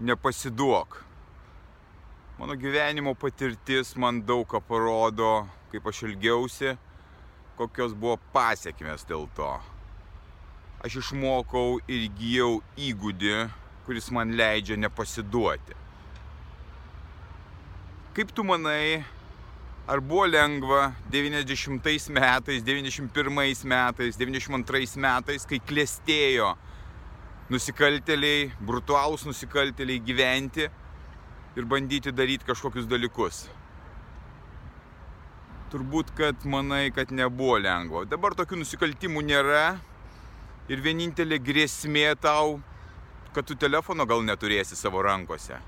nepasiduok. Mano gyvenimo patirtis man daug ką parodo, kaip aš ilgiausi, kokios buvo pasiekmes dėl to. Aš išmokau ir įgyjau įgūdį, kuris man leidžia nepasiduoti. Kaip tu manai, ar buvo lengva 90 metais, 91 metais, 92 metais, kai klėstėjo nusikalteliai, brutalūs nusikalteliai gyventi ir bandyti daryti kažkokius dalykus. Turbūt, kad manai, kad nebuvo lengva. Dabar tokių nusikaltimų nėra ir vienintelė grėsmė tau, kad tu telefono gal neturėsi savo rankose.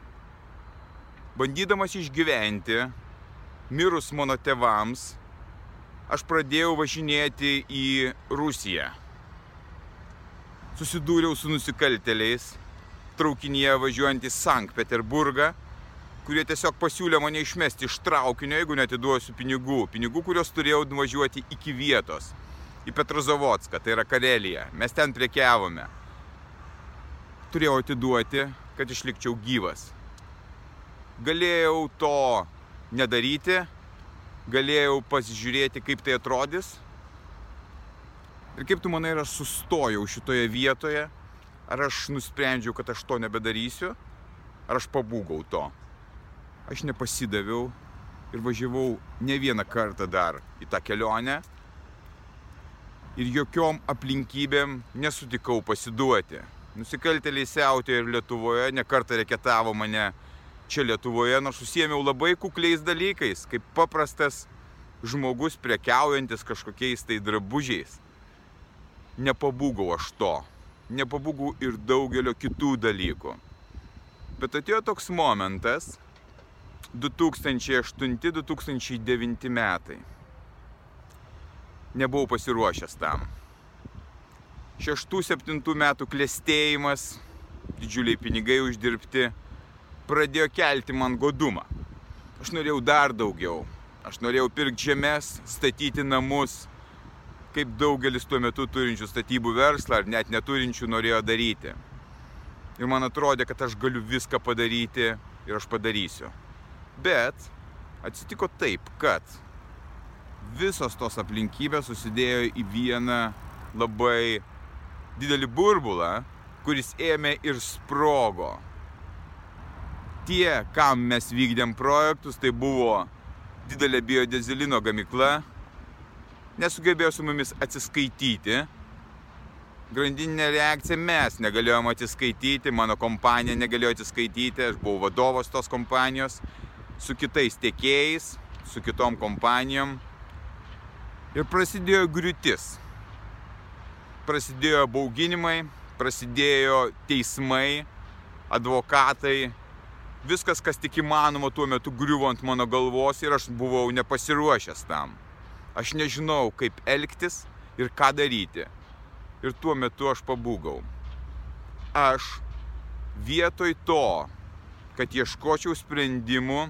Bandydamas išgyventi, mirus mano tevams, aš pradėjau važinėti į Rusiją susidūriau su nusikalteliais traukinyje važiuojant į Sankt Peterburgą, kurie tiesiog pasiūlė mane išmesti iš traukinio, jeigu netiduosiu pinigų. Pinigų, kuriuos turėjau nuvažiuoti iki vietos. Į Petrozavodską, tai yra Karelija. Mes ten priekiavome. Turėjau atiduoti, kad išlikčiau gyvas. Galėjau to nedaryti, galėjau pasižiūrėti, kaip tai atrodys, Ir kaip tu manai, ar aš sustojau šitoje vietoje, ar aš nusprendžiau, kad aš to nebedarysiu, ar aš pabūgau to. Aš nepasidaviau ir važiavau ne vieną kartą dar į tą kelionę ir jokiom aplinkybėm nesutikau pasiduoti. Nusikaltėliai siautė ir Lietuvoje, nekartą reketavo mane čia Lietuvoje, nors susėmiau labai kukliais dalykais, kaip paprastas žmogus prekiaujantis kažkokiais tai drabužiais nepabūgau aš to. Nepabūgau ir daugelio kitų dalykų. Bet atėjo toks momentas, 2008-2009 metai. Nebuvau pasiruošęs tam. 6-7 metų klėstėjimas, didžiuliai pinigai uždirbti, pradėjo kelti man godumą. Aš norėjau dar daugiau. Aš norėjau pirkti žemės, statyti namus, kaip daugelis tuo metu turinčių statybų verslą ar net neturinčių norėjo daryti. Ir man atrodė, kad aš galiu viską padaryti ir aš padarysiu. Bet atsitiko taip, kad visos tos aplinkybės susidėjo į vieną labai didelį burbulą, kuris ėmė ir sprogo. Tie, kam mes vykdėm projektus, tai buvo didelė biodezelino gamykla, nesugebėjo su mumis atsiskaityti. Grandininė reakcija mes negalėjom atsiskaityti, mano kompanija negalėjo atsiskaityti, aš buvau vadovas tos kompanijos, su kitais tiekėjais, su kitom kompanijom. Ir prasidėjo griūtis. Prasidėjo bauginimai, prasidėjo teismai, advokatai, viskas, kas tik įmanoma tuo metu griuvo ant mano galvos ir aš buvau nepasiruošęs tam. Aš nežinau, kaip elgtis ir ką daryti. Ir tuo metu aš pabūgau. Aš vietoj to, kad ieškočiau sprendimų,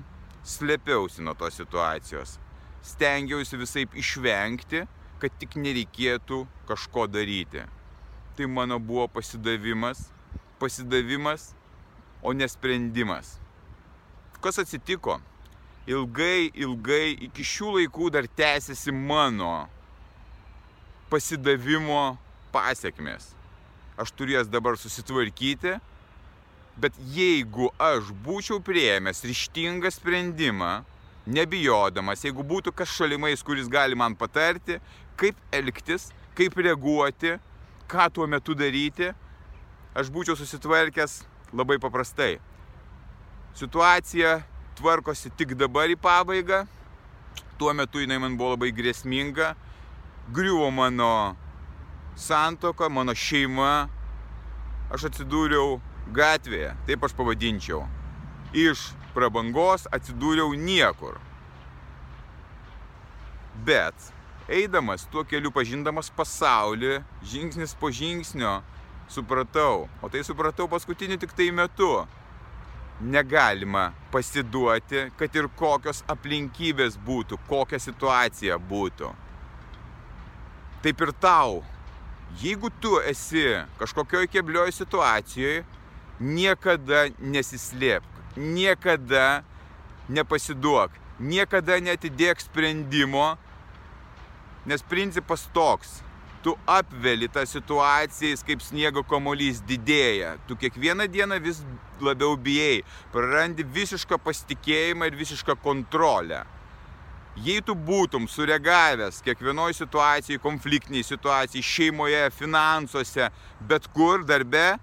slėpiausi nuo tos situacijos. Stengiausi visai išvengti, kad tik nereikėtų kažko daryti. Tai mano buvo pasidavimas, pasidavimas, o nesprendimas. Kas atsitiko? Ilgai, ilgai iki šių laikų dar tęsiasi mano pasidavimo pasiekmes. Aš turės dabar susitvarkyti, bet jeigu aš būčiau prieėmęs ryštingą sprendimą, nebijodamas, jeigu būtų kas šalimais, kuris gali man patarti, kaip elgtis, kaip reaguoti, ką tuo metu daryti, aš būčiau susitvarkęs labai paprastai. Situacija tvarkosi tik dabar į pabaigą. Tuo metu jinai man buvo labai grėsminga. Griuvo mano santoka, mano šeima. Aš atsidūriau gatvėje, taip aš pavadinčiau. iš prabangos atsidūriau niekur. Bet eidamas tuo keliu pažindamas pasaulį, žingsnis po žingsnio, supratau, o tai supratau paskutiniu tik tai metu, negalima pasiduoti, kad ir kokios aplinkybės būtų, kokia situacija būtų. Taip ir tau, jeigu tu esi kažkokioj keblioj situacijoje, niekada nesislėpk, niekada nepasiduok, niekada netidėk sprendimo, nes principas toks, tu apveli tą situaciją, jis kaip sniego komolys didėja, tu kiekvieną dieną vis labiau bijai, prarandi visišką pasitikėjimą ir visišką kontrolę. Jei tu būtum sureagavęs kiekvienoje situacijoje, konfliktiniai situacijai, šeimoje, finansuose, bet kur darbe,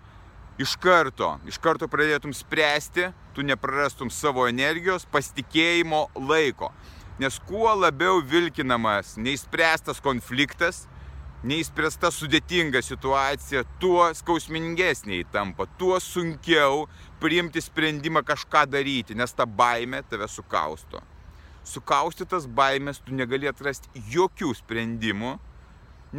iš karto, iš karto pradėtum spręsti, tu neprarastum savo energijos, pasitikėjimo, laiko. Nes kuo labiau vilkinamas neįspręstas konfliktas, neįspręsta sudėtinga situacija, tuo skausmingesnė įtampa, tuo sunkiau priimti sprendimą kažką daryti, nes ta baime tave sukausto sukaustytas baimės tu negali atrasti jokių sprendimų,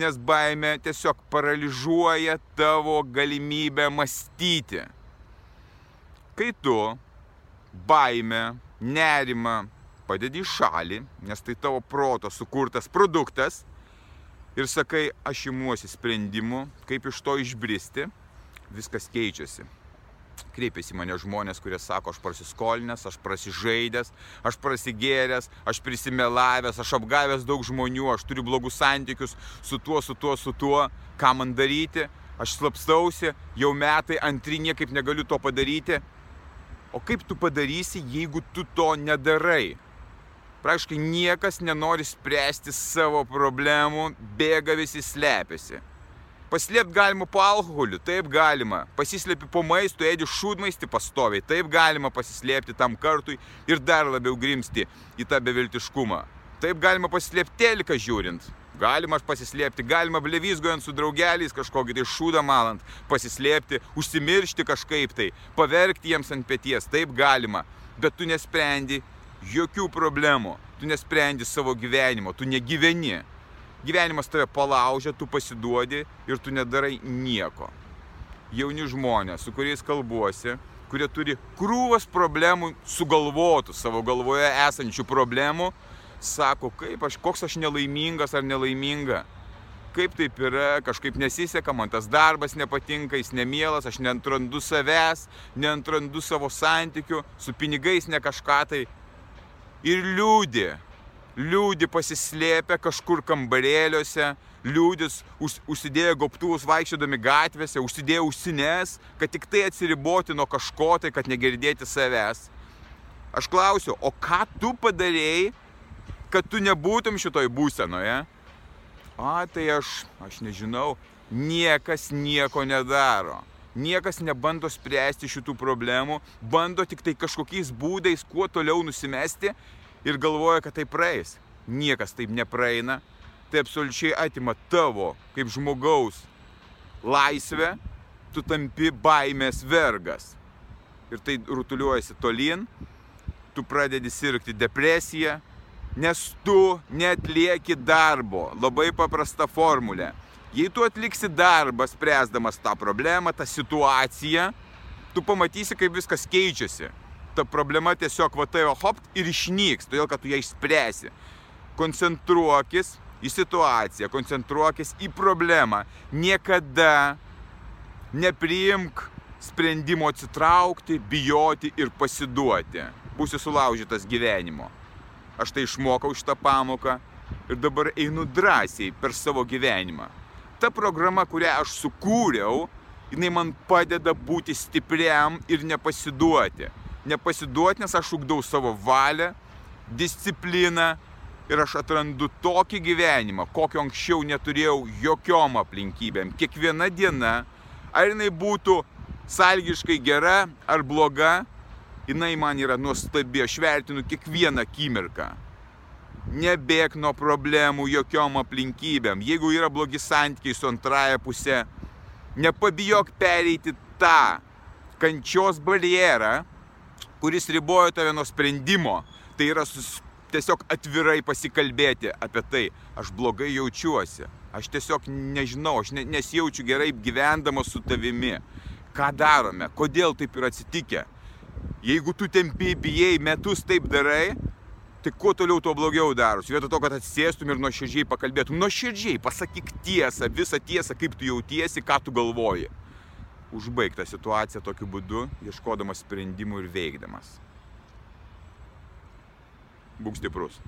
nes baimė tiesiog paralyžuoja tavo galimybę mąstyti. Kai tu baimę, nerimą padedi į šalį, nes tai tavo proto sukurtas produktas ir sakai, aš imuosi sprendimų, kaip iš to išbristi, viskas keičiasi kreipiasi mane žmonės, kurie sako, aš prasiskolinęs, aš prasižaidęs, aš prasigėręs, aš prisimelavęs, aš apgavęs daug žmonių, aš turiu blogus santykius su tuo, su tuo, su tuo, ką man daryti, aš slapstausi, jau metai antri niekaip negaliu to padaryti. O kaip tu padarysi, jeigu tu to nedarai? Praškai niekas nenori spręsti savo problemų, bėga visi slepiasi. Paslėpti galima po alkoholiu, taip galima. Pasislėpi po maistu, ėdi šūdmaisti pastoviai, taip galima pasislėpti tam kartui ir dar labiau grimsti į tą beviltiškumą. Taip galima pasislėpti teliką žiūrint. Galima pasislėpti, galima blevizgojant su draugeliais kažkokį tai šūdą malant, pasislėpti, užsimiršti kažkaip tai, paverkti jiems ant pėties, taip galima. Bet tu nesprendi jokių problemų, tu nesprendi savo gyvenimo, tu negyveni gyvenimas tave palaužia, tu pasiduodi ir tu nedarai nieko. Jauni žmonės, su kuriais kalbuosi, kurie turi krūvas problemų, sugalvotų savo galvoje esančių problemų, sako, kaip aš, koks aš nelaimingas ar nelaiminga. Kaip taip yra, kažkaip nesiseka, man tas darbas nepatinka, jis nemielas, aš neantrandu savęs, neantrandu savo santykių, su pinigais ne kažką tai. Ir liūdė, liūdi pasislėpę kažkur kambarėliuose, liūdis už, užsidėjo gobtuvus vaikščiodami gatvėse, užsidėjo užsines, kad tik tai atsiriboti nuo kažko tai, kad negirdėti savęs. Aš klausiu, o ką tu padarėjai, kad tu nebūtum šitoj būsenoje? A, tai aš, aš nežinau, niekas nieko nedaro. Niekas nebando spręsti šitų problemų, bando tik tai kažkokiais būdais kuo toliau nusimesti ir galvoja, kad tai praeis. Niekas taip nepraeina. Tai absoliučiai atima tavo kaip žmogaus laisvę, tu tampi baimės vergas. Ir tai rutuliuojasi tolin, tu pradedi sirgti depresiją, nes tu netlieki darbo. Labai paprasta formulė. Jei tu atliksi darbą, spręsdamas tą problemą, tą situaciją, tu pamatysi, kaip viskas keičiasi ta problema tiesiog va tai hop ir išnyks, todėl kad tu ją išspręsi. Koncentruokis į situaciją, koncentruokis į problemą. Niekada nepriimk sprendimo atsitraukti, bijoti ir pasiduoti. Būsi sulaužytas gyvenimo. Aš tai išmokau šitą pamoką ir dabar einu drąsiai per savo gyvenimą. Ta programa, kurią aš sukūriau, jinai man padeda būti stipriam ir nepasiduoti nepasiduoti, nes aš ugdau savo valią, discipliną ir aš atrandu tokį gyvenimą, kokio anksčiau neturėjau jokiom aplinkybėm. Kiekviena diena, ar jinai būtų salgiškai gera ar bloga, jinai man yra nuostabi, aš vertinu kiekvieną akimirką. Nebėg nuo problemų jokiom aplinkybėm. Jeigu yra blogi santykiai su antraja pusė, nepabijok pereiti tą kančios barjerą, kuris riboja tave nuo sprendimo. Tai yra sus, tiesiog atvirai pasikalbėti apie tai. Aš blogai jaučiuosi. Aš tiesiog nežinau, aš ne, nesijaučiu gerai gyvendamas su tavimi. Ką darome? Kodėl taip yra atsitikę? Jeigu tu tempi, bijai, metus taip darai, tai kuo toliau, tuo blogiau darosi. Vietoj to, kad atsisėstum ir nuoširdžiai pakalbėtum, nuoširdžiai pasakyk tiesą, visą tiesą, kaip tu jautiesi, ką tu galvoji. Užbaig tą situaciją tokiu būdu, ieškodamas sprendimų ir veikdamas. Būk stiprus.